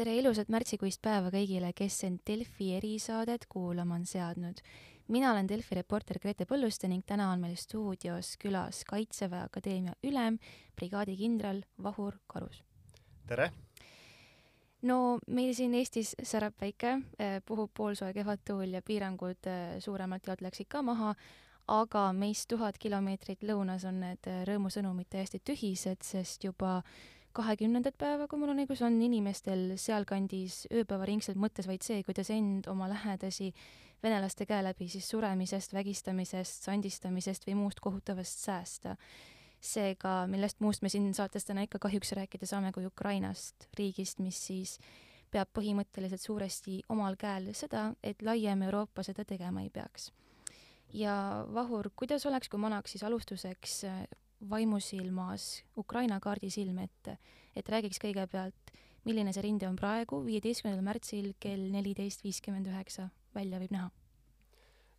tere ilusat märtsikuist päeva kõigile, kes end Delfi erisaadet kuulama on seadnud. mina olen Delfi reporter Grete Põlluste ning täna on meil stuudios külas Kaitseväe Akadeemia ülem, brigaadikindral Vahur Karus. tere! no meil siin Eestis särab päike, eh, puhub poolsoe kevadtuul ja piirangud eh, suuremalt jaolt läksid ka maha, aga meist tuhat kilomeetrit lõunas on need eh, rõõmusõnumid täiesti tühised, sest juba kahekümnendat päeva, kui mul on õigus, on inimestel sealkandis ööpäevaringselt mõttes vaid see, kuidas end, oma lähedasi venelaste käe läbi siis suremisest, vägistamisest, sandistamisest või muust kohutavast säästa. seega, millest muust me siin saates täna ikka kahjuks rääkida saame kui Ukrainast, riigist, mis siis peab põhimõtteliselt suuresti omal käel seda, et laiem Euroopa seda tegema ei peaks. ja Vahur, kuidas oleks, kui ma annaks siis alustuseks vaimusilmas Ukraina kaardi silme ette, et räägiks kõigepealt, milline see rinde on praegu, viieteistkümnendal märtsil kell neliteist viiskümmend üheksa välja võib näha?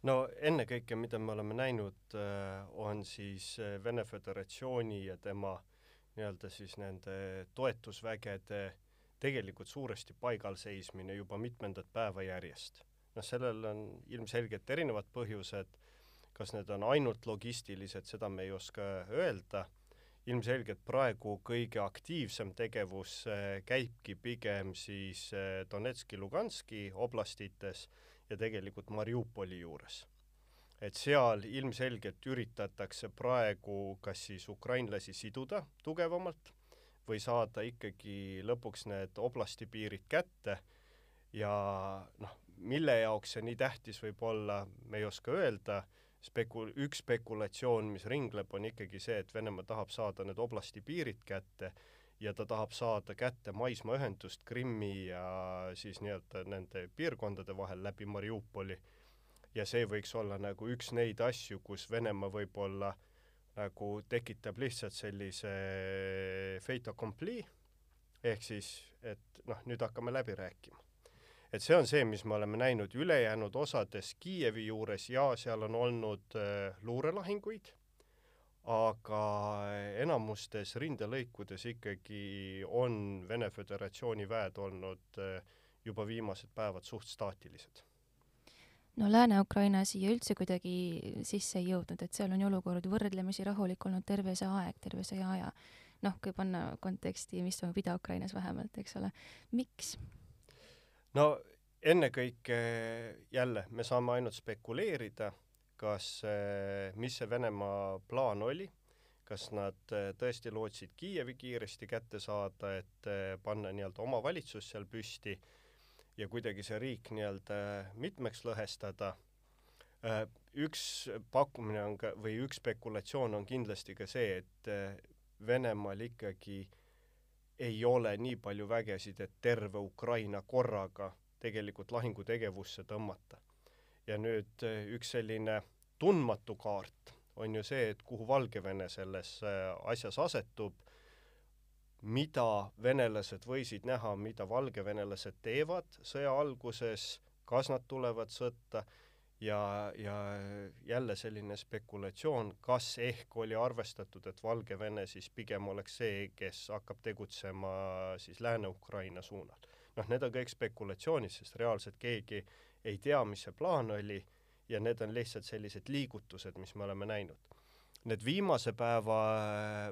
no ennekõike, mida me oleme näinud, äh, on siis äh, Vene Föderatsiooni ja tema nii-öelda siis nende toetusvägede tegelikult suuresti paigal seismine juba mitmendat päeva järjest. noh, sellel on ilmselgelt erinevad põhjused kas need on ainult logistilised, seda me ei oska öelda, ilmselgelt praegu kõige aktiivsem tegevus äh, käibki pigem siis äh, Donetski, Luganski oblastites ja tegelikult Mariupoli juures. et seal ilmselgelt üritatakse praegu kas siis ukrainlasi siduda tugevamalt või saada ikkagi lõpuks need oblasti piirid kätte ja noh, mille jaoks see nii tähtis võib olla, me ei oska öelda spekul-, üks spekulatsioon, mis ringleb, on ikkagi see, et Venemaa tahab saada need oblasti piirid kätte ja ta tahab saada kätte maismaaühendust Krimmi ja siis nii-öelda nende piirkondade vahel läbi Mariupoli. ja see võiks olla nagu üks neid asju, kus Venemaa võib-olla nagu tekitab lihtsalt sellise fait accompli, ehk siis, et noh, nüüd hakkame läbi rääkima et see on see, mis me oleme näinud ülejäänud osades Kiievi juures ja seal on olnud äh, luurelahinguid, aga enamustes rindelõikudes ikkagi on Vene Föderatsiooni väed olnud äh, juba viimased päevad suht staatilised no Lääne-Ukraina siia üldse kuidagi sisse ei jõudnud, et seal on ju olukord võrdlemisi rahulik olnud terve see aeg, terve see aja. noh, kui panna konteksti, mis toimub Ida-Ukrainas vähemalt, eks ole. miks? No ennekõike jälle, me saame ainult spekuleerida, kas, eh, mis see Venemaa plaan oli, kas nad eh, tõesti lootsid Kiievi kiiresti kätte saada, et eh, panna nii-öelda oma valitsus seal püsti ja kuidagi see riik nii-öelda mitmeks lõhestada. üks pakkumine on ka, või üks spekulatsioon on kindlasti ka see, et Venemaal ikkagi ei ole nii palju vägesid, et terve Ukraina korraga tegelikult lahingutegevusse tõmmata. ja nüüd eh, üks selline tundmatu kaart on ju see, et kuhu Valgevene selles eh, asjas asetub, mida venelased võisid näha, mida valgevenelased teevad sõja alguses, kas nad tulevad sõtta ja, ja jälle selline spekulatsioon, kas ehk oli arvestatud, et Valgevene siis pigem oleks see, kes hakkab tegutsema siis Lääne-Ukraina suunal. noh, need on kõik spekulatsioonid, sest reaalselt keegi ei tea, mis see plaan oli ja need on lihtsalt sellised liigutused, mis me oleme näinud. Need viimase päeva,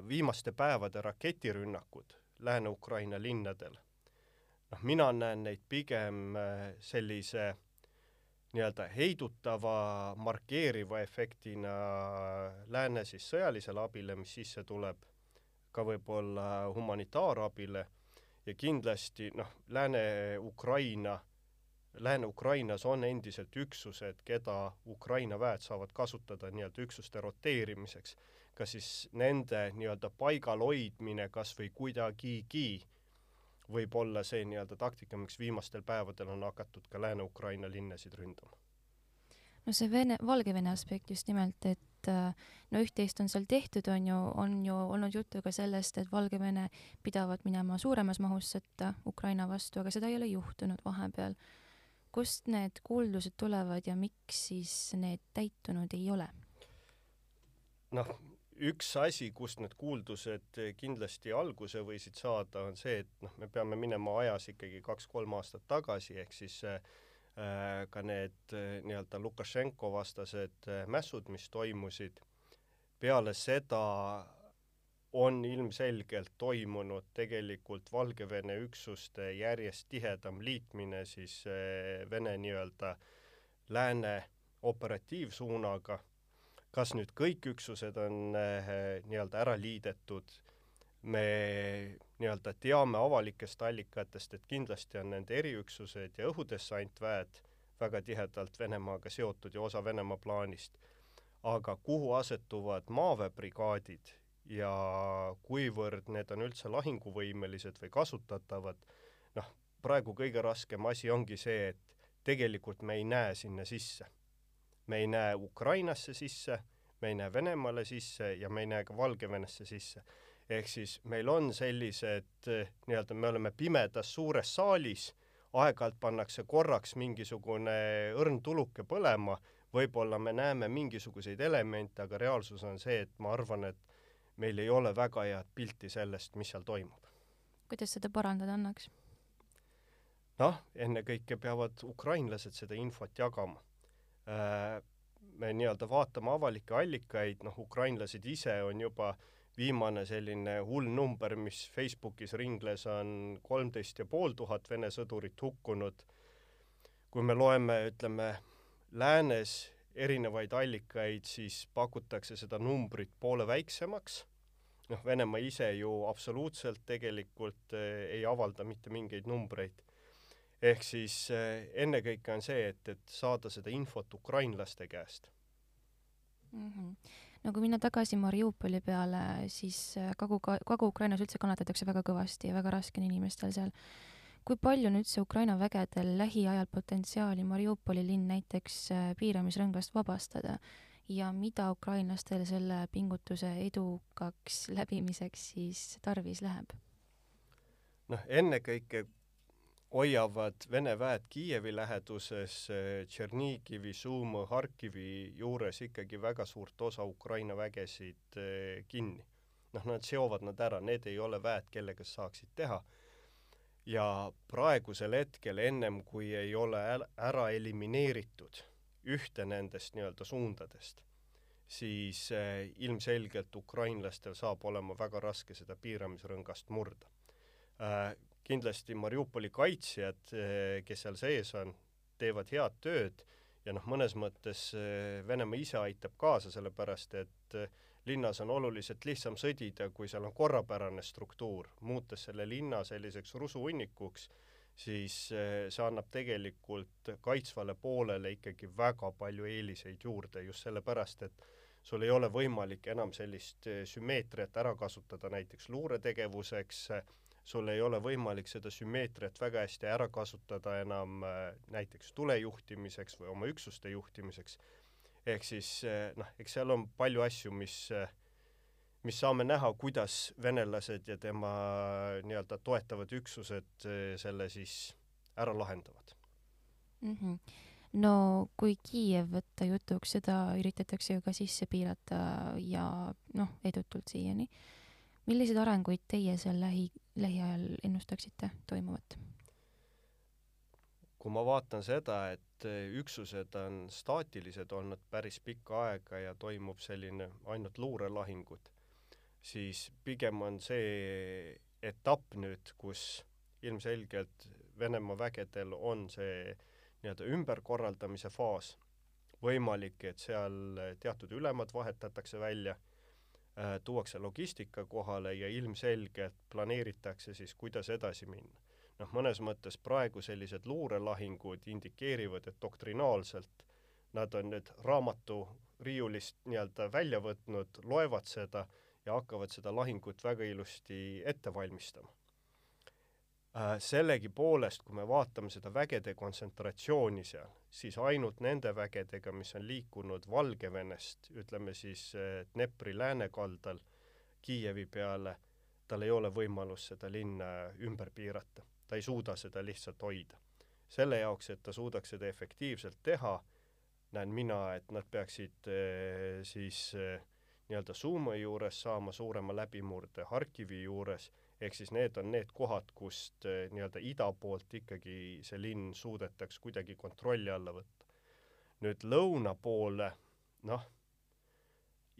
viimaste päevade raketirünnakud Lääne-Ukraina linnadel, noh, mina näen neid pigem sellise nii-öelda heidutava, markeeriva efektina lääne siis sõjalisele abile, mis sisse tuleb, ka võib-olla humanitaarabile ja kindlasti noh, Lääne-Ukraina, Lääne-Ukrainas on endiselt üksused, keda Ukraina väed saavad kasutada nii-öelda üksuste roteerimiseks. ka siis nende nii-öelda paigal hoidmine kas või kuidagigi võib olla see nii-öelda taktika, miks viimastel päevadel on hakatud ka Lääne-Ukraina linnasid ründama? no see Vene, Valgevene aspekt just nimelt, et äh, no üht-teist on seal tehtud, on ju, on ju olnud juttu ka sellest, et Valgevene pidavat minema suuremas mahus sõtta Ukraina vastu, aga seda ei ole juhtunud vahepeal. kust need kuuldused tulevad ja miks siis need täitunud ei ole? noh, üks asi, kust need kuuldused kindlasti alguse võisid saada, on see, et noh, me peame minema ajas ikkagi kaks-kolm aastat tagasi, ehk siis äh, ka need äh, nii-öelda Lukašenko vastased äh, mässud, mis toimusid, peale seda on ilmselgelt toimunud tegelikult Valgevene üksuste järjest tihedam liitmine siis äh, Vene nii-öelda lääne operatiivsuunaga kas nüüd kõik üksused on äh, nii-öelda ära liidetud, me nii-öelda teame avalikest allikatest, et kindlasti on nende eriüksused ja õhudessantväed väga tihedalt Venemaaga seotud ja osa Venemaa plaanist. aga kuhu asetuvad maaväebrigaadid ja kuivõrd need on üldse lahinguvõimelised või kasutatavad, noh, praegu kõige raskem asi ongi see, et tegelikult me ei näe sinna sisse me ei näe Ukrainasse sisse, me ei näe Venemaale sisse ja me ei näe ka Valgevenesse sisse. ehk siis meil on sellised nii-öelda, me oleme pimedas suures saalis, aeg-ajalt pannakse korraks mingisugune õrn tuluke põlema, võib-olla me näeme mingisuguseid elemente, aga reaalsus on see, et ma arvan, et meil ei ole väga head pilti sellest, mis seal toimub. kuidas seda parandada annaks? noh, ennekõike peavad ukrainlased seda infot jagama me nii-öelda vaatame avalikke allikaid, noh, ukrainlased ise on juba viimane selline hull number, mis Facebookis ringles, on kolmteist ja pool tuhat Vene sõdurit hukkunud. kui me loeme, ütleme, läänes erinevaid allikaid, siis pakutakse seda numbrit poole väiksemaks, noh, Venemaa ise ju absoluutselt tegelikult äh, ei avalda mitte mingeid numbreid ehk siis eh, ennekõike on see, et, et saada seda infot ukrainlaste käest mm. -hmm. no kui minna tagasi Mariupoli peale, siis eh, Kagu, Kagu-Ukrainas üldse kannatatakse väga kõvasti ja väga raske on inimestel seal. kui palju on üldse Ukraina vägedel lähiajal potentsiaali Mariupoli linn näiteks eh, piiramisrõngast vabastada ja mida ukrainlastel selle pingutuse edukaks läbimiseks siis tarvis läheb? noh, ennekõike hoiavad Vene väed Kiievi läheduses eh, Tšernigivi, Suumõ, Harkivi juures ikkagi väga suurt osa Ukraina vägesid eh, kinni. noh, nad seovad nad ära, need ei ole väed, kellega saaksid teha. ja praegusel hetkel, ennem kui ei ole ära elimineeritud ühte nendest nii-öelda suundadest, siis eh, ilmselgelt ukrainlastel saab olema väga raske seda piiramisrõngast murda kindlasti Mariupoli kaitsjad, eh, kes seal sees on, teevad head tööd ja noh, mõnes mõttes eh, Venemaa ise aitab kaasa, sellepärast et eh, linnas on oluliselt lihtsam sõdida, kui seal on korrapärane struktuur, muutes selle linna selliseks rusuhunnikuks, siis see annab tegelikult kaitsvale poolele ikkagi väga palju eeliseid juurde, just sellepärast, et sul ei ole võimalik enam sellist sümmeetriat ära kasutada näiteks luuretegevuseks, sul ei ole võimalik seda sümmeetriat väga hästi ära kasutada enam äh, näiteks tule juhtimiseks või oma üksuste juhtimiseks. ehk siis äh, noh, eks seal on palju asju, mis, äh, mis saame näha, kuidas venelased ja tema nii-öelda toetavad üksused selle siis ära lahendavad mm. -hmm no kui Kiiev võtta jutuks, seda üritatakse ju ka sisse piirata ja noh, edutult siiani milliseid arenguid teie seal lähi, lähiajal ennustaksite toimuvat? kui ma vaatan seda, et üksused on staatilised olnud päris pikka aega ja toimub selline ainult luurelahingud, siis pigem on see etapp nüüd, kus ilmselgelt Venemaa vägedel on see nii-öelda ümberkorraldamise faas, võimalik, et seal teatud ülemad vahetatakse välja tuuakse logistika kohale ja ilmselgelt planeeritakse siis, kuidas edasi minna. noh, mõnes mõttes praegu sellised luurelahingud indikeerivad, et doktrinaalselt nad on nüüd raamatu riiulist nii-öelda välja võtnud, loevad seda ja hakkavad seda lahingut väga ilusti ette valmistama Äh, sellegipoolest, kui me vaatame seda vägede kontsentratsiooni seal, siis ainult nende vägedega, mis on liikunud Valgevenest, ütleme siis äh, Dnepri läänekaldal Kiievi peale, tal ei ole võimalust seda linna ümber piirata. ta ei suuda seda lihtsalt hoida. selle jaoks, et ta suudaks seda efektiivselt teha, näen mina, et nad peaksid äh, siis nii-öelda Suumõ juures saama suurema läbimurde Harkivi juures, ehk siis need on need kohad, kust eh, nii-öelda ida poolt ikkagi see linn suudetaks kuidagi kontrolli alla võtta. nüüd lõuna poole, noh,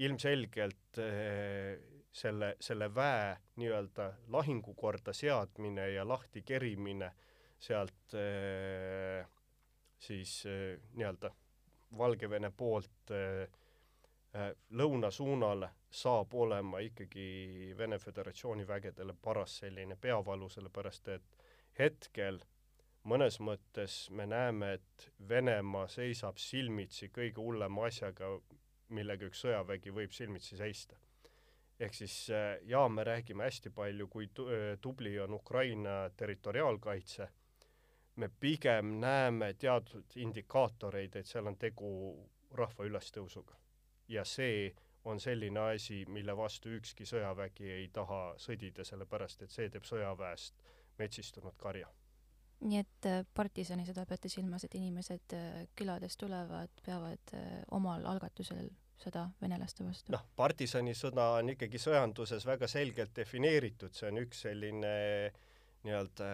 ilmselgelt eh, selle, selle väe nii-öelda lahingukorda seadmine ja lahti kerimine sealt eh, siis nii-öelda Valgevene poolt lõuna suunale saab olema ikkagi Vene Föderatsiooni vägedele paras selline peavalu, sellepärast et hetkel mõnes mõttes me näeme, et Venemaa seisab silmitsi kõige hullema asjaga, millega üks sõjavägi võib silmitsi seista. ehk siis jaa, me räägime hästi palju, kui tu-, tubli on Ukraina territoriaalkaitse, me pigem näeme teatud indikaatoreid, et seal on tegu rahva ülestõusuga. ja see on selline asi, mille vastu ükski sõjavägi ei taha sõdida, sellepärast et see teeb sõjaväest metsistunud karja. nii et äh, partisani sõda peate silmas, et inimesed äh, küladest tulevad, peavad äh, omal algatusel sõda venelaste vastu? noh, partisanisõda on ikkagi sõjanduses väga selgelt defineeritud, see on üks selline nii-öelda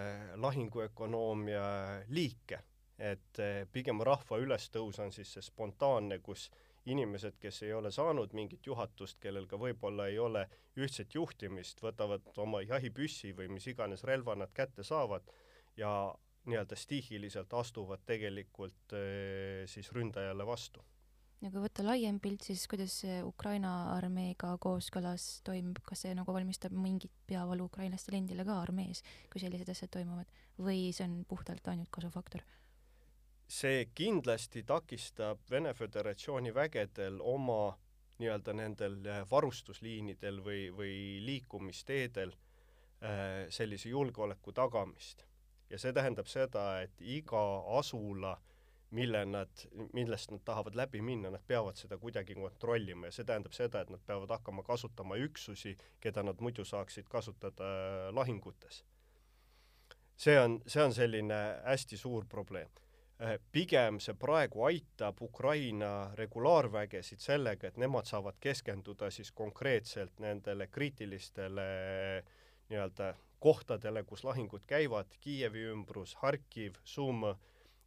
lahinguökonoomia liike, et pigem rahva ülestõus on siis see spontaanne, kus äh, inimesed, kes ei ole saanud mingit juhatust, kellel ka võib-olla ei ole ühtset juhtimist, võtavad oma jahipüssi või mis iganes relva nad kätte saavad ja nii-öelda stiihiliselt astuvad tegelikult äh, siis ründajale vastu. ja kui võtta laiem pilt, siis kuidas see Ukraina armeega kooskõlas toimub, kas see nagu valmistab mingit peavalu ukrainlastele endile ka armees, kui sellised asjad toimuvad, või see on puhtalt ainult kasufaktor? See kindlasti takistab Vene Föderatsiooni vägedel oma nii-öelda nendel äh, varustusliinidel või, või liikumisteedel äh, sellise julgeoleku tagamist. ja see tähendab seda, et iga asula, mille nad, millest nad tahavad läbi minna, nad peavad seda kuidagi kontrollima ja see tähendab seda, et nad peavad hakkama kasutama üksusi, keda nad muidu saaksid kasutada äh, lahingutes. see on, see on selline hästi suur probleem pigem see praegu aitab Ukraina regulaarvägesid sellega, et nemad saavad keskenduda siis konkreetselt nendele kriitilistele nii-öelda kohtadele, kus lahingud käivad, Kiievi ümbrus, Harkiv, Sum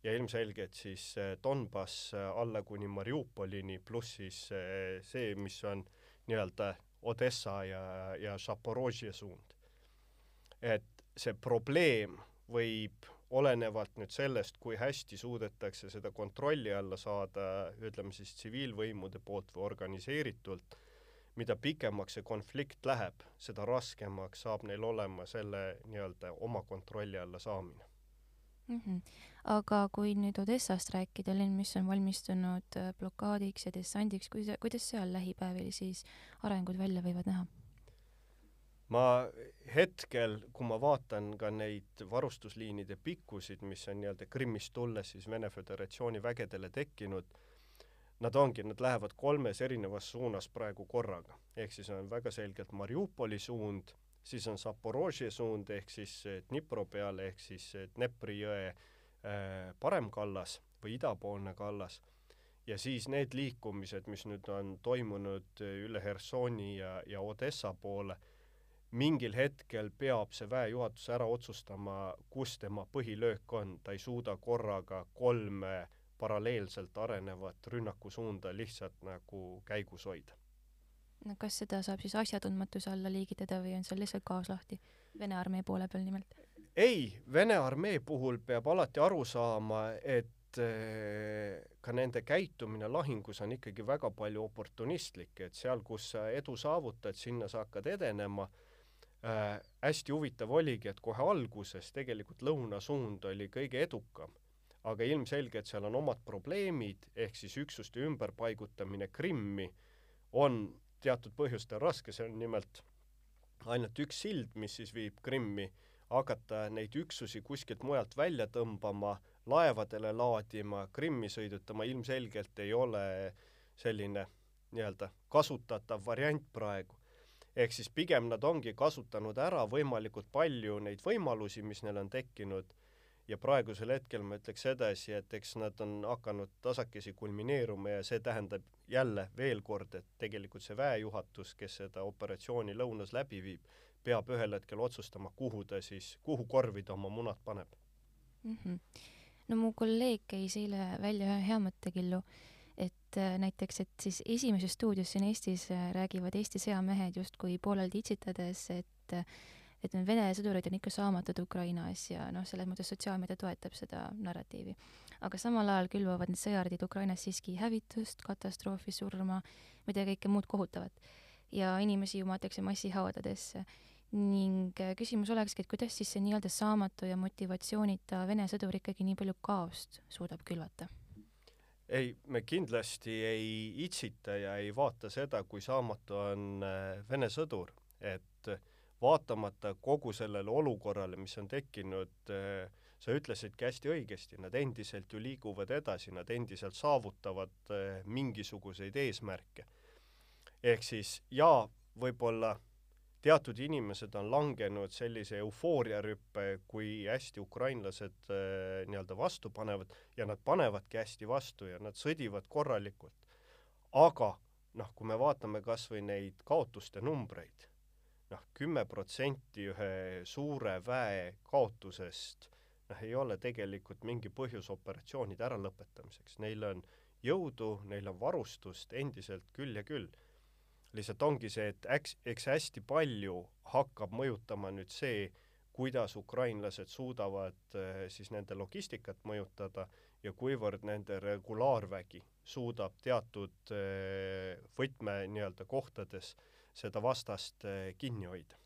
ja ilmselgelt siis äh, Donbass äh, alla kuni Mariupolini, pluss siis see, mis on nii-öelda Odessa ja, ja Zaporožje suund. et see probleem võib olenevalt nüüd sellest, kui hästi suudetakse seda kontrolli alla saada, ütleme siis tsiviilvõimude poolt või organiseeritult, mida pikemaks see konflikt läheb, seda raskemaks saab neil olema selle nii-öelda oma kontrolli alla saamine mm. -hmm. aga kui nüüd Odessast rääkida, linn, mis on valmistunud blokaadiks ja dessandiks, kuidas, kuidas seal lähipäevil siis arengud välja võivad näha? Ma hetkel, kui ma vaatan ka neid varustusliinide pikkusid, mis on nii-öelda Krimmist tulles siis Vene Föderatsiooni vägedele tekkinud, nad ongi, nad lähevad kolmes erinevas suunas praegu korraga. ehk siis on väga selgelt Mariupoli suund, siis on Zaporožje suund ehk siis Dnipro peale ehk siis Dnepri jõe äh, parem kallas või idapoolne kallas ja siis need liikumised, mis nüüd on toimunud üle Hersoni ja, ja Odessa poole mingil hetkel peab see väejuhatus ära otsustama, kus tema põhilöök on, ta ei suuda korraga kolme paralleelselt arenevat rünnakusuunda lihtsalt nagu käigus hoida. no kas seda saab siis asjatundmatuse alla liigitada või on seal lihtsalt gaas lahti, Vene armee poole peal nimelt? ei, Vene armee puhul peab alati aru saama, et eh, ka nende käitumine lahingus on ikkagi väga palju oportunistlik, et seal, kus sa edu saavutad, sinna sa hakkad edenema äh, hästi huvitav oligi, et kohe alguses tegelikult lõunasuund oli kõige edukam, aga ilmselgelt seal on omad probleemid, ehk siis üksuste ümberpaigutamine Krimmi on teatud põhjustel raske, see on nimelt ainult üks sild, mis siis viib Krimmi, hakata neid üksusi kuskilt mujalt välja tõmbama, laevadele laadima, Krimmi sõidutama ilmselgelt ei ole selline nii-öelda kasutatav variant praegu ehk siis pigem nad ongi kasutanud ära võimalikult palju neid võimalusi, mis neil on tekkinud ja praegusel hetkel ma ütleks edasi, et eks nad on hakanud tasakesi kulmineeruma ja see tähendab jälle veel kord, et tegelikult see väejuhatus, kes seda operatsiooni lõunas läbi viib, peab ühel hetkel otsustama, kuhu ta siis, kuhu korvi ta oma munad paneb mm. -hmm. no mu kolleeg käis eile välja ühe hea mõttekillu, et äh, näiteks, et siis Esimeses stuudios siin Eestis äh, räägivad Eesti sõjamehed justkui pooleldi itsitades, et et need Vene sõdurid on ikka saamatud Ukrainas ja noh, selles mõttes sotsiaalmeedia toetab seda narratiivi. aga samal ajal külvavad need sõjardid Ukrainas siiski hävitust, katastroofi, surma, mida kõike muud kohutavat. ja inimesi jumatakse massihaudadesse. ning äh, küsimus olekski, et kuidas siis see nii-öelda saamatu ja motivatsioonita Vene sõdur ikkagi nii palju kaost suudab külvata? Ei, me kindlasti ei itsita ja ei vaata seda, kui saamatu on äh, Vene sõdur, et vaatamata kogu sellele olukorrale, mis on tekkinud, äh, sa ütlesidki hästi õigesti, nad endiselt ju liiguvad edasi, nad endiselt saavutavad äh, mingisuguseid eesmärke. ehk siis jaa, võib-olla teatud inimesed on langenud sellise eufooriarüppe, kui hästi ukrainlased äh, nii-öelda vastu panevad ja nad panevadki hästi vastu ja nad sõdivad korralikult. aga noh, kui me vaatame kas või neid kaotuste numbreid, noh, kümme protsenti ühe suure väe kaotusest noh, ei ole tegelikult mingi põhjus operatsioonide äralõpetamiseks, neil on jõudu, neil on varustust endiselt küll ja küll. Lihtsalt ongi see, et äks, eks hästi palju hakkab mõjutama nüüd see, kuidas ukrainlased suudavad eh, siis nende logistikat mõjutada ja kuivõrd nende regulaarvägi suudab teatud eh, võtme nii-öelda kohtades äh, seda vastast eh, kinni hoida.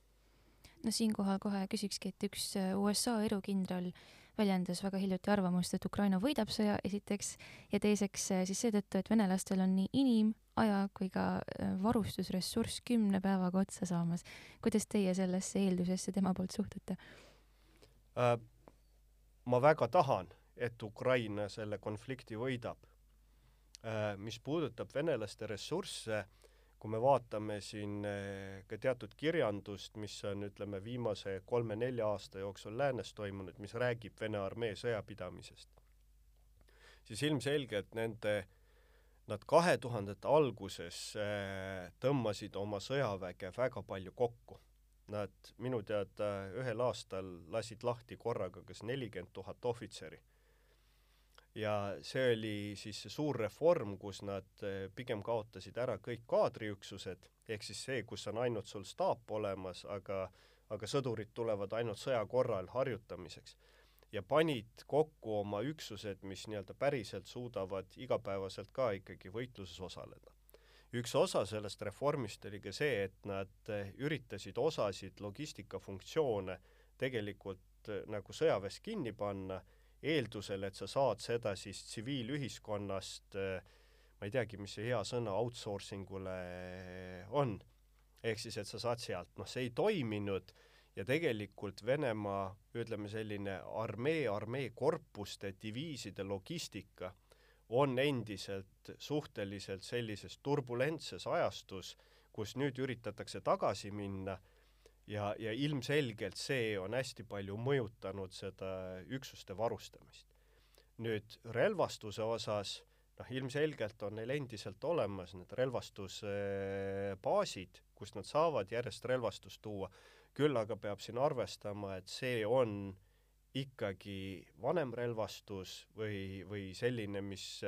no siinkohal kohe küsikski, et üks USA erukindral väljendas väga hiljuti arvamust, et Ukraina võidab sõja, esiteks, ja teiseks eh, siis seetõttu, et venelastel on nii inim-, aja kui ka varustusressurss kümne päevaga otsa saamas. kuidas teie sellesse eeldusesse tema poolt suhtute äh,? ma väga tahan, et Ukraina selle konflikti võidab äh,. mis puudutab venelaste ressursse äh,, kui me vaatame siin eh, ka teatud kirjandust, mis on, ütleme, viimase kolme-nelja aasta jooksul läänes toimunud, mis räägib Vene armee sõjapidamisest, siis ilmselgelt nende, nad kahe tuhandete alguses eh, tõmbasid oma sõjaväge väga palju kokku. Nad minu teada ühel aastal lasid lahti korraga kas nelikümmend tuhat ohvitseri ja see oli siis see suur reform, kus nad eh, pigem kaotasid ära kõik kaadriüksused, ehk siis see, kus on ainult sul staap olemas, aga aga sõdurid tulevad ainult sõja korral harjutamiseks. ja panid kokku oma üksused, mis nii-öelda päriselt suudavad igapäevaselt ka ikkagi võitluses osaleda. üks osa sellest reformist oli ka see, et nad eh, üritasid osasid logistikafunktsioone tegelikult eh, nagu sõjaväes kinni panna eeldusel, et sa saad seda siis tsiviilühiskonnast, ma ei teagi, mis see hea sõna outsourcing ule on, ehk siis, et sa saad sealt, noh, see ei toiminud ja tegelikult Venemaa, ütleme selline armee, armeekorpuste, diviiside logistika on endiselt suhteliselt sellises turbulentses ajastus, kus nüüd üritatakse tagasi minna ja, ja ilmselgelt see on hästi palju mõjutanud seda üksuste varustamist. nüüd relvastuse osas, noh, ilmselgelt on neil endiselt olemas need relvastusbaasid, kust nad saavad järjest relvastust tuua, küll aga peab siin arvestama, et see on ikkagi vanem relvastus või, või selline, mis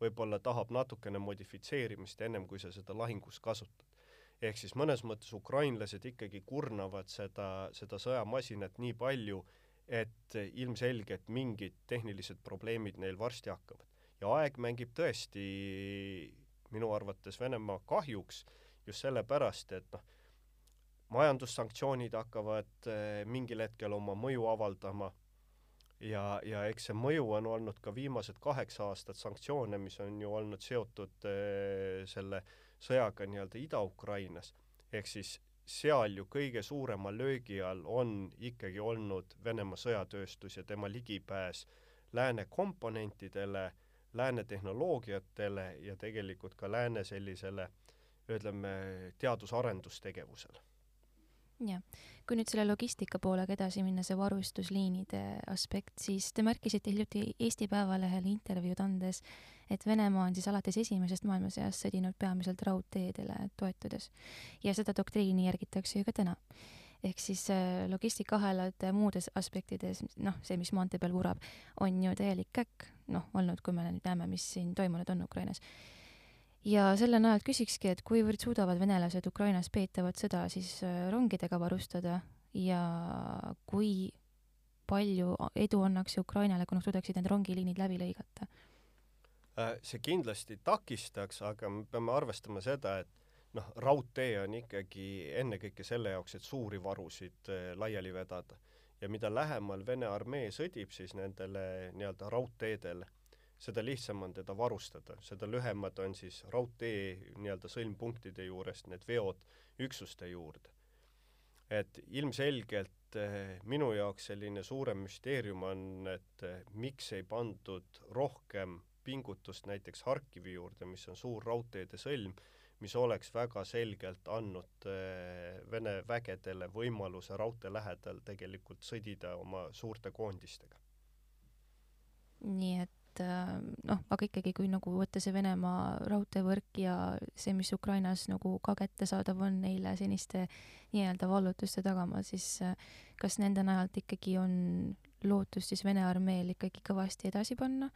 võib-olla tahab natukene modifitseerimist ennem, kui sa seda lahingus kasutad ehk siis mõnes mõttes ukrainlased ikkagi kurnavad seda, seda sõjamasinat nii palju, et ilmselgelt mingid tehnilised probleemid neil varsti hakkavad. ja aeg mängib tõesti minu arvates Venemaa kahjuks just sellepärast, et noh, majandussanktsioonid hakkavad eh, mingil hetkel oma mõju avaldama ja, ja eks see mõju on olnud ka viimased kaheksa aastat sanktsioone, mis on ju olnud seotud äh, selle äh, sõjaga nii-öelda Ida-Ukrainas, ehk siis seal ju kõige suurema löögi all on ikkagi olnud Venemaa sõjatööstus ja tema ligipääs lääne komponentidele, lääne tehnoloogiatele ja tegelikult ka lääne sellisele ütleme, teadus-arendustegevusele jah, kui nüüd selle logistika poolega edasi minna, see varustusliinide aspekt, siis te märkisite hiljuti Eesti Päevalehele intervjuud andes, et Venemaa on siis alates Esimesest maailmasõjast sõdinud peamiselt raudteedele toetudes. Ja seda doktriini järgitakse ju ka täna. ehk siis äh, logistikaahelad muudes aspektides, noh, see, mis maantee peal vurab, on ju täielik käkk, noh, olnud, kui me nüüd näeme, mis siin toimunud on Ukrainas ja selle najalt küsikski, et kuivõrd suudavad venelased Ukrainas peetavat sõda siis äh, rongidega varustada ja kui palju edu annaks Ukrainale, kui nad suudaksid need rongiliinid läbi lõigata? Äh, see kindlasti takistaks, aga me peame arvestama seda, et noh, raudtee on ikkagi ennekõike selle jaoks, et suuri varusid äh, laiali vedada. ja mida lähemal Vene armee sõdib siis nendele nii-öelda raudteedele, seda lihtsam on teda varustada, seda lühemad on siis raudtee nii-öelda sõlmpunktide juurest need veod üksuste juurde. et ilmselgelt eh, minu jaoks selline suurem müsteerium on, et eh, miks ei pandud rohkem pingutust näiteks Harkivi juurde, mis on suur raudteede sõlm, mis oleks väga selgelt andnud eh, Vene vägedele võimaluse raudtee lähedal tegelikult sõdida oma suurte koondistega. nii et et äh, noh, aga ikkagi, kui nagu võtta see Venemaa raudteevõrk ja see, mis Ukrainas nagu ka kättesaadav on neile seniste nii-öelda vallutuste tagamaal, siis äh, kas nende najalt ikkagi on lootust siis Vene armeel ikkagi kõvasti edasi panna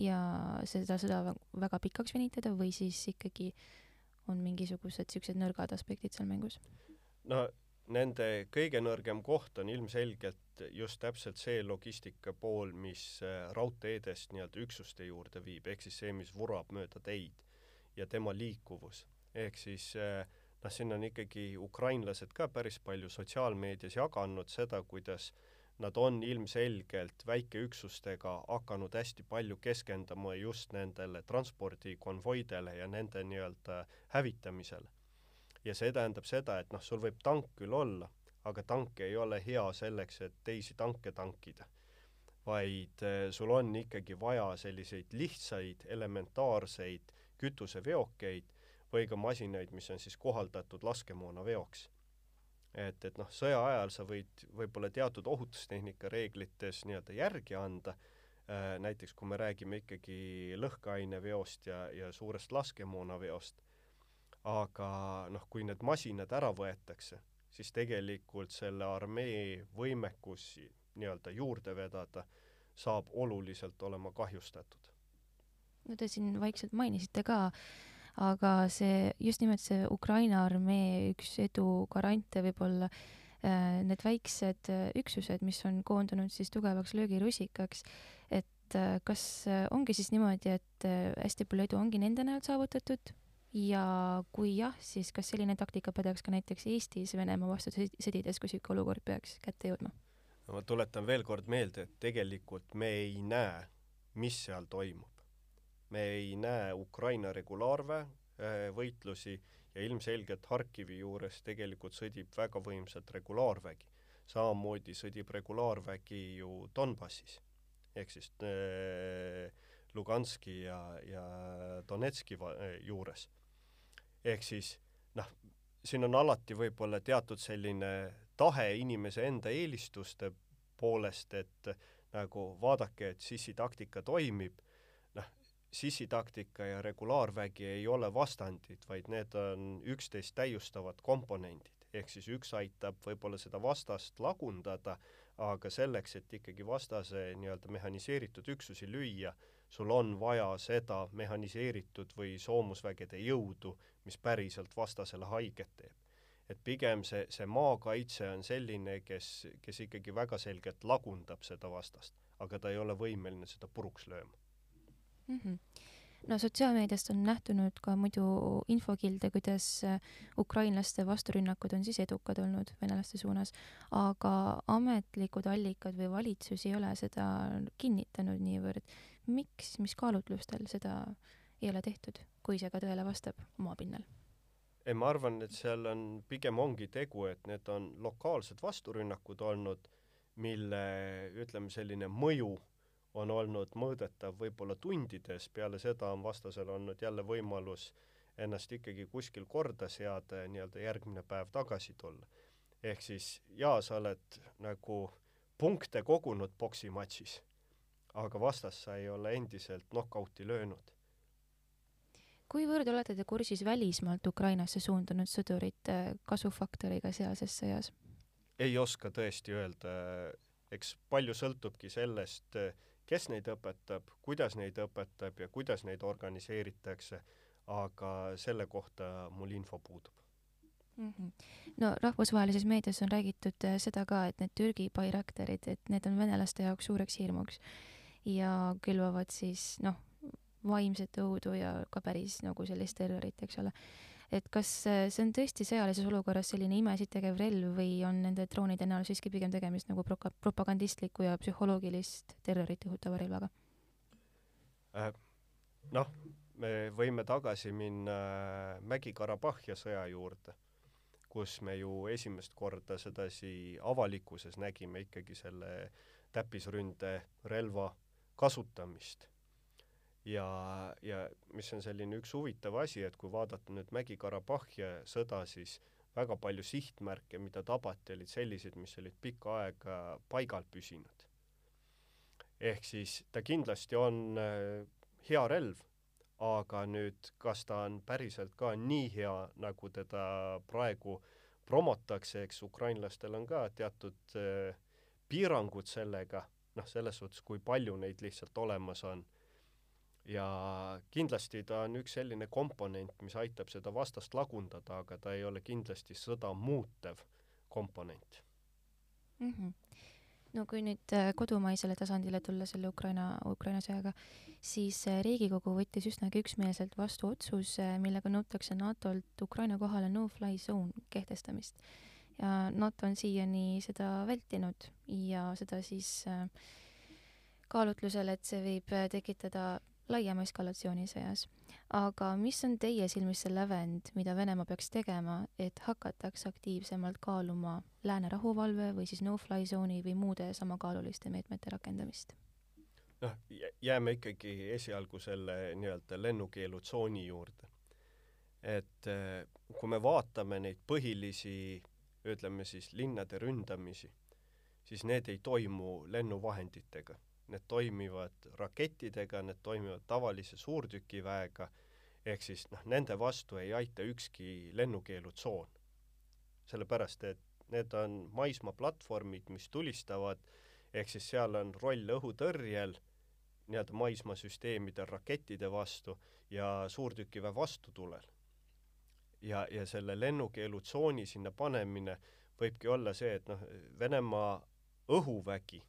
ja seda sõda väga pikaks venitada või siis ikkagi on mingisugused niisugused nõrgad aspektid seal mängus? no nende kõige nõrgem koht on ilmselgelt just täpselt see logistika pool, mis äh, raudteedest nii-öelda üksuste juurde viib, ehk siis see, mis vurab mööda teid ja tema liikuvus. ehk siis äh, noh, siin on ikkagi ukrainlased ka päris palju sotsiaalmeedias jaganud seda, kuidas nad on ilmselgelt väikeüksustega hakanud hästi palju keskenduma just nendele transpordikonvoidele ja nende nii-öelda hävitamisele ja see tähendab seda, et noh, sul võib tank küll olla, aga tank ei ole hea selleks, et teisi tanke tankida. vaid eh, sul on ikkagi vaja selliseid lihtsaid elementaarseid kütuseveokeid või ka masinaid, mis on siis kohaldatud laskemoonaveoks. et, et noh, sõja ajal sa võid võib-olla teatud ohutustehnika reeglites nii-öelda järgi anda äh,, näiteks kui me räägime ikkagi lõhkeaineveost ja, ja suurest laskemoonaveost aga noh, kui need masinad ära võetakse, siis tegelikult selle armee võimekus nii-öelda juurde vedada saab oluliselt olema kahjustatud. no te siin vaikselt mainisite ka, aga see, just nimelt see Ukraina armee üks edu garante võib-olla äh, need väiksed äh, üksused, mis on koondunud siis tugevaks löögirusikaks, et äh, kas ongi siis niimoodi, et hästi palju edu ongi nende näol saavutatud ja kui jah, siis kas selline taktika pädeks ka näiteks Eestis Venemaa vastu sõdides, kui niisugune olukord peaks kätte jõudma? no ma tuletan veel kord meelde, et tegelikult me ei näe, mis seal toimub. me ei näe Ukraina regulaarväe äh, ja ilmselgelt Harkivi juures tegelikult sõdib väga võimsalt regulaarvägi. samamoodi sõdib regulaarvägi ju Donbassis ehk siis äh, Luganski ja, ja Donetski juures ehk siis noh, siin on alati võib-olla teatud selline tahe inimese enda eelistuste poolest, et nagu vaadake, et sissitaktika toimib, noh, sissitaktika ja regulaarvägi ei ole vastandid, vaid need on üksteist täiustavad komponendid. ehk siis üks aitab võib-olla seda vastast lagundada, aga selleks, et ikkagi vastase nii-öelda mehhaniseeritud üksusi lüüa, sul on vaja seda mehhaniseeritud või soomusvägede jõudu, mis päriselt vastasele haiget teeb. et pigem see, see maakaitse on selline, kes, kes ikkagi väga selgelt lagundab seda vastast, aga ta ei ole võimeline seda puruks lööma mm. -hmm no sotsiaalmeediast on nähtunud ka muidu infokilde, kuidas äh, ukrainlaste vasturünnakud on siis edukad olnud venelaste suunas, aga ametlikud allikad või valitsus ei ole seda kinnitanud niivõrd. miks, mis kaalutlustel seda ei ole tehtud, kui see ka tõele vastab oma pinnal? ei, ma arvan, et seal on, pigem ongi tegu, et need on lokaalsed vasturünnakud olnud, mille ütleme, selline mõju on olnud mõõdetav võib-olla tundides, peale seda on vastasel olnud jälle võimalus ennast ikkagi kuskil korda seada ja nii-öelda järgmine päev tagasi tulla. ehk siis jaa, sa oled nagu punkte kogunud poksimatšis, aga vastas sa ei ole endiselt knock-out'i löönud. kuivõrd olete te kursis välismaalt Ukrainasse suundunud sõdurite kasufaktoriga sealses sõjas? ei oska tõesti öelda, eks palju sõltubki sellest, kes neid õpetab, kuidas neid õpetab ja kuidas neid organiseeritakse, aga selle kohta mul info puudub mm. -hmm. no rahvusvahelises meedias on räägitud äh, seda ka, et need Türgi Bayraktarid, et need on venelaste jaoks suureks hirmuks ja külvavad siis noh, vaimset õudu ja ka päris nagu sellist terrorit, eks ole et kas äh, see on tõesti sõjalises olukorras selline imesid tegev relv või on nende droonide näol siiski pigem tegemist nagu proka-, propagandistliku ja psühholoogilist terrorit õhutava relvaga äh,? noh, me võime tagasi minna Mägi-Karabahhi sõja juurde, kus me ju esimest korda sedasi avalikkuses nägime ikkagi selle täppisründe relva kasutamist ja, ja mis on selline üks huvitav asi, et kui vaadata nüüd Mägi-Karabahhi sõda, siis väga palju sihtmärke, mida tabati, olid sellised, mis olid pikka aega paigal püsinud. ehk siis ta kindlasti on äh, hea relv, aga nüüd, kas ta on päriselt ka nii hea, nagu teda praegu promotakse, eks ukrainlastel on ka teatud äh, piirangud sellega, noh, selles suhtes, kui palju neid lihtsalt olemas on ja kindlasti ta on üks selline komponent, mis aitab seda vastast lagundada, aga ta ei ole kindlasti sõda muutev komponent mm. -hmm. no kui nüüd äh, kodumaisele tasandile tulla selle Ukraina, Ukraina sõjaga, siis äh, Riigikogu võttis üsnagi üksmeelselt vastu otsuse, millega nõutakse NATO-lt Ukraina kohale no-fly zone kehtestamist. ja NATO on siiani seda vältinud ja seda siis äh, kaalutlusel, et see võib tekitada laiema eskalatsiooni sõjas. aga mis on teie silmis see lävend, mida Venemaa peaks tegema, et hakataks aktiivsemalt kaaluma lääne rahuvalve või siis no-fly zone'i või muude samakaaluliste meetmete rakendamist? noh, jääme ikkagi esialgu selle nii-öelda lennukeelutsooni juurde. et eh, kui me vaatame neid põhilisi, ütleme siis linnade ründamisi, siis need ei toimu lennuvahenditega need toimivad rakettidega, need toimivad tavalise suurtükiväega, ehk siis noh, nende vastu ei aita ükski lennukeelutsoon. sellepärast, et need on maismaaplatvormid, mis tulistavad, ehk siis seal on roll õhutõrjel, nii-öelda maismaasüsteemidel rakettide vastu ja suurtükiväe vastutulel. ja, ja selle lennukeelutsooni sinna panemine võibki olla see, et noh, Venemaa õhuvägi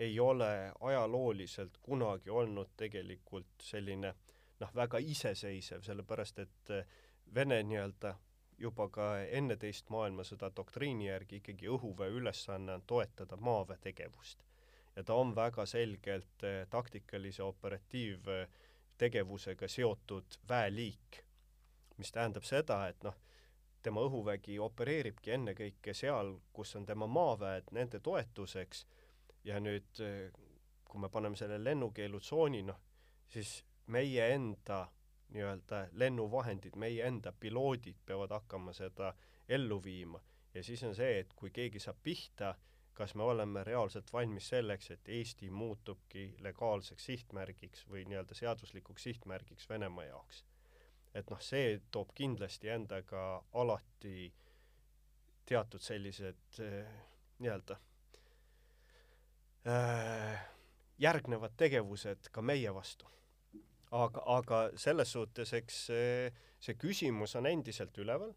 ei ole ajalooliselt kunagi olnud tegelikult selline noh, väga iseseisev, sellepärast et eh, Vene nii-öelda juba ka enne teist maailmasõda doktriini järgi ikkagi õhuväe ülesanne on toetada maaväe tegevust. ja ta on väga selgelt eh, taktikalise operatiivtegevusega seotud väeliik, mis tähendab seda, et noh, tema õhuvägi opereeribki ennekõike seal, kus on tema maaväed nende toetuseks ja nüüd, kui me paneme selle lennukeelutsooni, noh, siis meie enda nii-öelda lennuvahendid, meie enda piloodid peavad hakkama seda ellu viima. ja siis on see, et kui keegi saab pihta, kas me oleme reaalselt valmis selleks, et Eesti muutubki legaalseks sihtmärgiks või nii-öelda seaduslikuks sihtmärgiks Venemaa jaoks. et noh, see toob kindlasti endaga alati teatud sellised eh, nii-öelda järgnevad tegevused ka meie vastu. aga, aga selles suhtes, eks see, see küsimus on endiselt üleval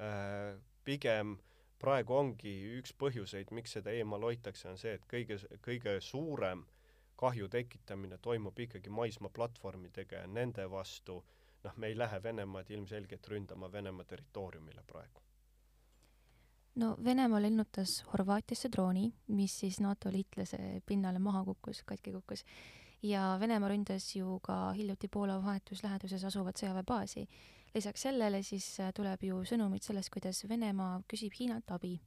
äh,. pigem praegu ongi üks põhjuseid, miks seda eemal hoitakse, on see, et kõige, kõige suurem kahju tekitamine toimub ikkagi maismaaplatvormidega ja nende vastu noh, me ei lähe Venemaad ilmselgelt ründama Venemaa territooriumile praegu no Venemaa lennutas Horvaatiasse drooni, mis siis NATO liitlase pinnale maha kukkus, katki kukkus. ja Venemaa ründas ju ka hiljuti Poola vahetus läheduses asuvat sõjaväebaasi. lisaks sellele siis äh, tuleb ju sõnumid sellest, kuidas Venemaa küsib Hiinalt abi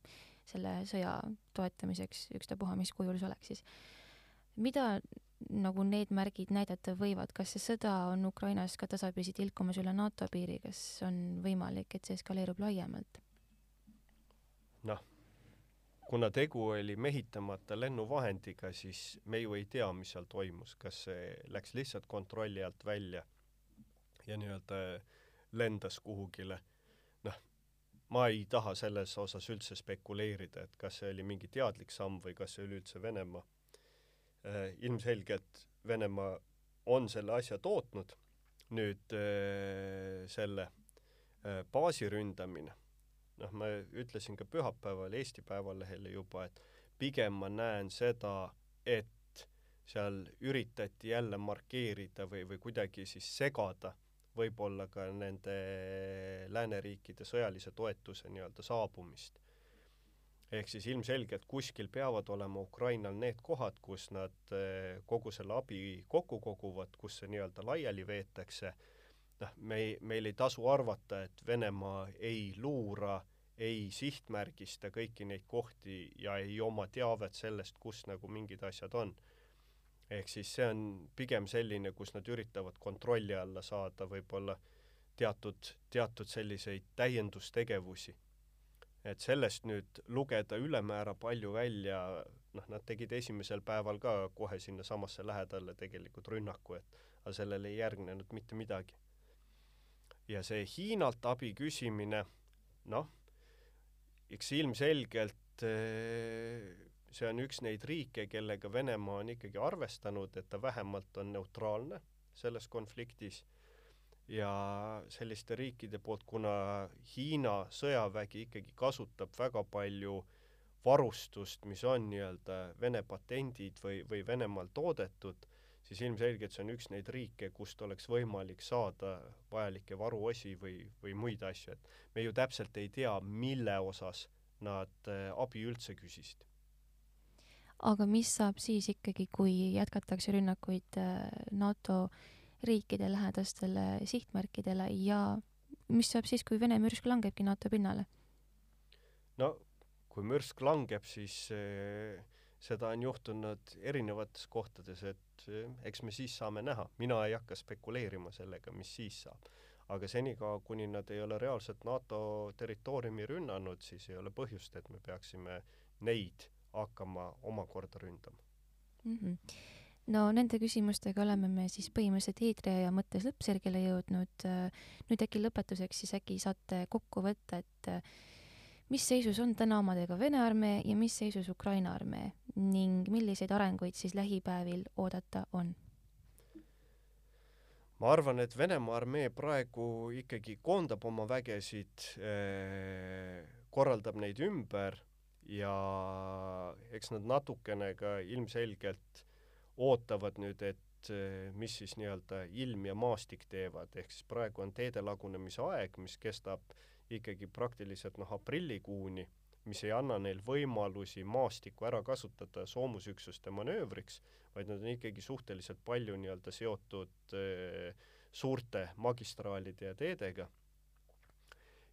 selle sõja toetamiseks, ükstapuha mis kujul see oleks siis. mida nagu need märgid näidata võivad, kas see sõda on Ukrainas ka tasapisi tilkumas üle NATO piiri, kas on võimalik, et see eskaleerub laiemalt? Noh, kuna tegu oli mehitamata lennuvahendiga, siis me ju ei tea, mis seal toimus, kas see läks lihtsalt kontrolli alt välja ja nii-öelda lendas kuhugile. noh, ma ei taha selles osas üldse spekuleerida, et kas see oli mingi teadlik samm või kas see oli üldse Venemaa. Äh, ilmselgelt Venemaa on selle asja tootnud, nüüd äh, selle äh, baasi ründamine noh, ma ütlesin ka pühapäeval Eesti Päevalehele juba, et pigem ma näen seda, et seal üritati jälle markeerida või, või kuidagi siis segada võib-olla ka nende lääneriikide sõjalise toetuse nii-öelda saabumist. ehk siis ilmselgelt kuskil peavad olema Ukrainal need kohad, kus nad eh, kogu selle abi kokku koguvad, kus see nii-öelda laiali veetakse noh, me ei, meil ei tasu arvata, et Venemaa ei luura, ei sihtmärgista kõiki neid kohti ja ei oma teavet sellest, kus nagu mingid asjad on. ehk siis see on pigem selline, kus nad üritavad kontrolli alla saada võib-olla teatud, teatud selliseid täiendustegevusi. et sellest nüüd lugeda ülemäära palju välja, noh, nad tegid esimesel päeval ka kohe sinnasamasse lähedale tegelikult rünnaku, et aga sellele ei järgnenud mitte midagi ja see Hiinalt abi küsimine, noh, eks ilmselgelt eh, see on üks neid riike, kellega Venemaa on ikkagi arvestanud, et ta vähemalt on neutraalne selles konfliktis. Ja selliste riikide poolt, kuna Hiina sõjavägi ikkagi kasutab väga palju varustust, mis on nii-öelda Vene patendid või, või Venemaal toodetud siis ilmselgelt see on üks neid riike, kust oleks võimalik saada vajalikke varuosi või, või muid asju, et me ju täpselt ei tea, mille osas nad äh, abi üldse küsisid. aga mis saab siis ikkagi, kui jätkatakse rünnakuid äh, NATO riikide lähedastele sihtmärkidele ja mis saab siis, kui Vene mürsk langebki NATO pinnale? no kui mürsk langeb, siis äh, seda on juhtunud erinevates kohtades, et eh, eks me siis saame näha. mina ei hakka spekuleerima sellega, mis siis saab. aga senikaua, kuni nad ei ole reaalselt NATO territooriumi rünnanud, siis ei ole põhjust, et me peaksime neid hakkama omakorda ründama mm. -hmm. no nende küsimustega oleme me siis põhimõtteliselt eetriaja mõttes lõppsirgele jõudnud. nüüd äkki lõpetuseks siis äkki saate kokku võtta, et mis seisus on täna omadega Vene armee ja mis seisus Ukraina armee ning milliseid arenguid siis lähipäevil oodata on? ma arvan, et Venemaa armee praegu ikkagi koondab oma vägesid, eh, korraldab neid ümber ja eks nad natukene ka ilmselgelt ootavad nüüd, et eh, mis siis nii-öelda ilm ja maastik teevad, ehk siis praegu on teede lagunemise aeg, mis kestab ikkagi praktiliselt noh, aprillikuuni, mis ei anna neil võimalusi maastikku ära kasutada soomusüksuste manöövriks, vaid nad on ikkagi suhteliselt palju nii-öelda seotud äh, suurte magistraalide ja teedega.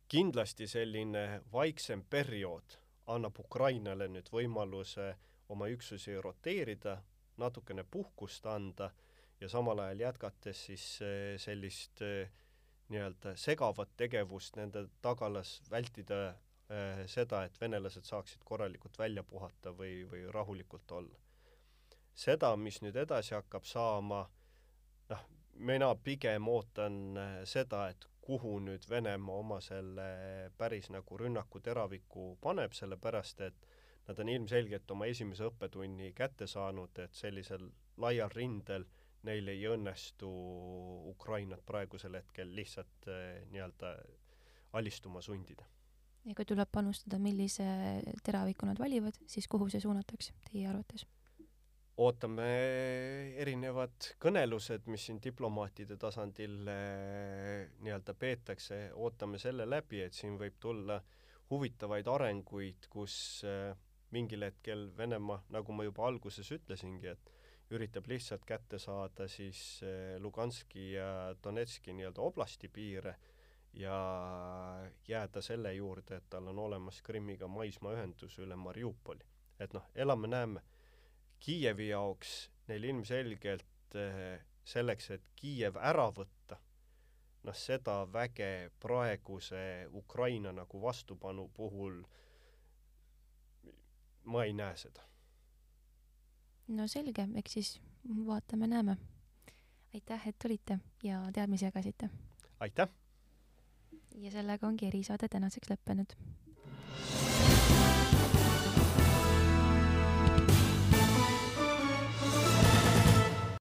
kindlasti selline vaiksem periood annab Ukrainale nüüd võimaluse oma üksusi roteerida, natukene puhkust anda ja samal ajal jätkates siis äh, sellist äh, nii-öelda segavat tegevust nende tagalas, vältida äh, seda, et venelased saaksid korralikult välja puhata või, või rahulikult olla. seda, mis nüüd edasi hakkab saama, noh, mina pigem ootan äh, seda, et kuhu nüüd Venemaa oma selle päris nagu rünnaku teraviku paneb, sellepärast et nad on ilmselgelt oma esimese õppetunni kätte saanud, et sellisel laial rindel äh, neil ei õnnestu Ukrainat praegusel hetkel lihtsalt eh, nii-öelda alistuma sundida. ja kui tuleb panustada, millise teraviku nad valivad, siis kuhu see suunatakse teie arvates? ootame erinevad kõnelused, mis siin diplomaatide tasandil eh, nii-öelda peetakse, ootame selle läbi, et siin võib tulla huvitavaid arenguid, kus eh, mingil hetkel Venemaa, nagu ma juba alguses ütlesingi, et üritab lihtsalt kätte saada siis eh, Luganski ja Donetski nii-öelda oblasti piire ja jääda selle juurde, et tal on olemas Krimmiga maismaaühendus üle Mariupoli. et noh, elame-näeme. Kiievi jaoks neil ilmselgelt eh, selleks, et Kiiev ära võtta, noh, seda väge praeguse Ukraina nagu vastupanu puhul ma ei näe seda. no selge, eks siis vaatame-näeme. aitäh, et tulite ja teadmisi jagasite. aitäh! ja sellega ongi erisaade tänaseks lõppenud.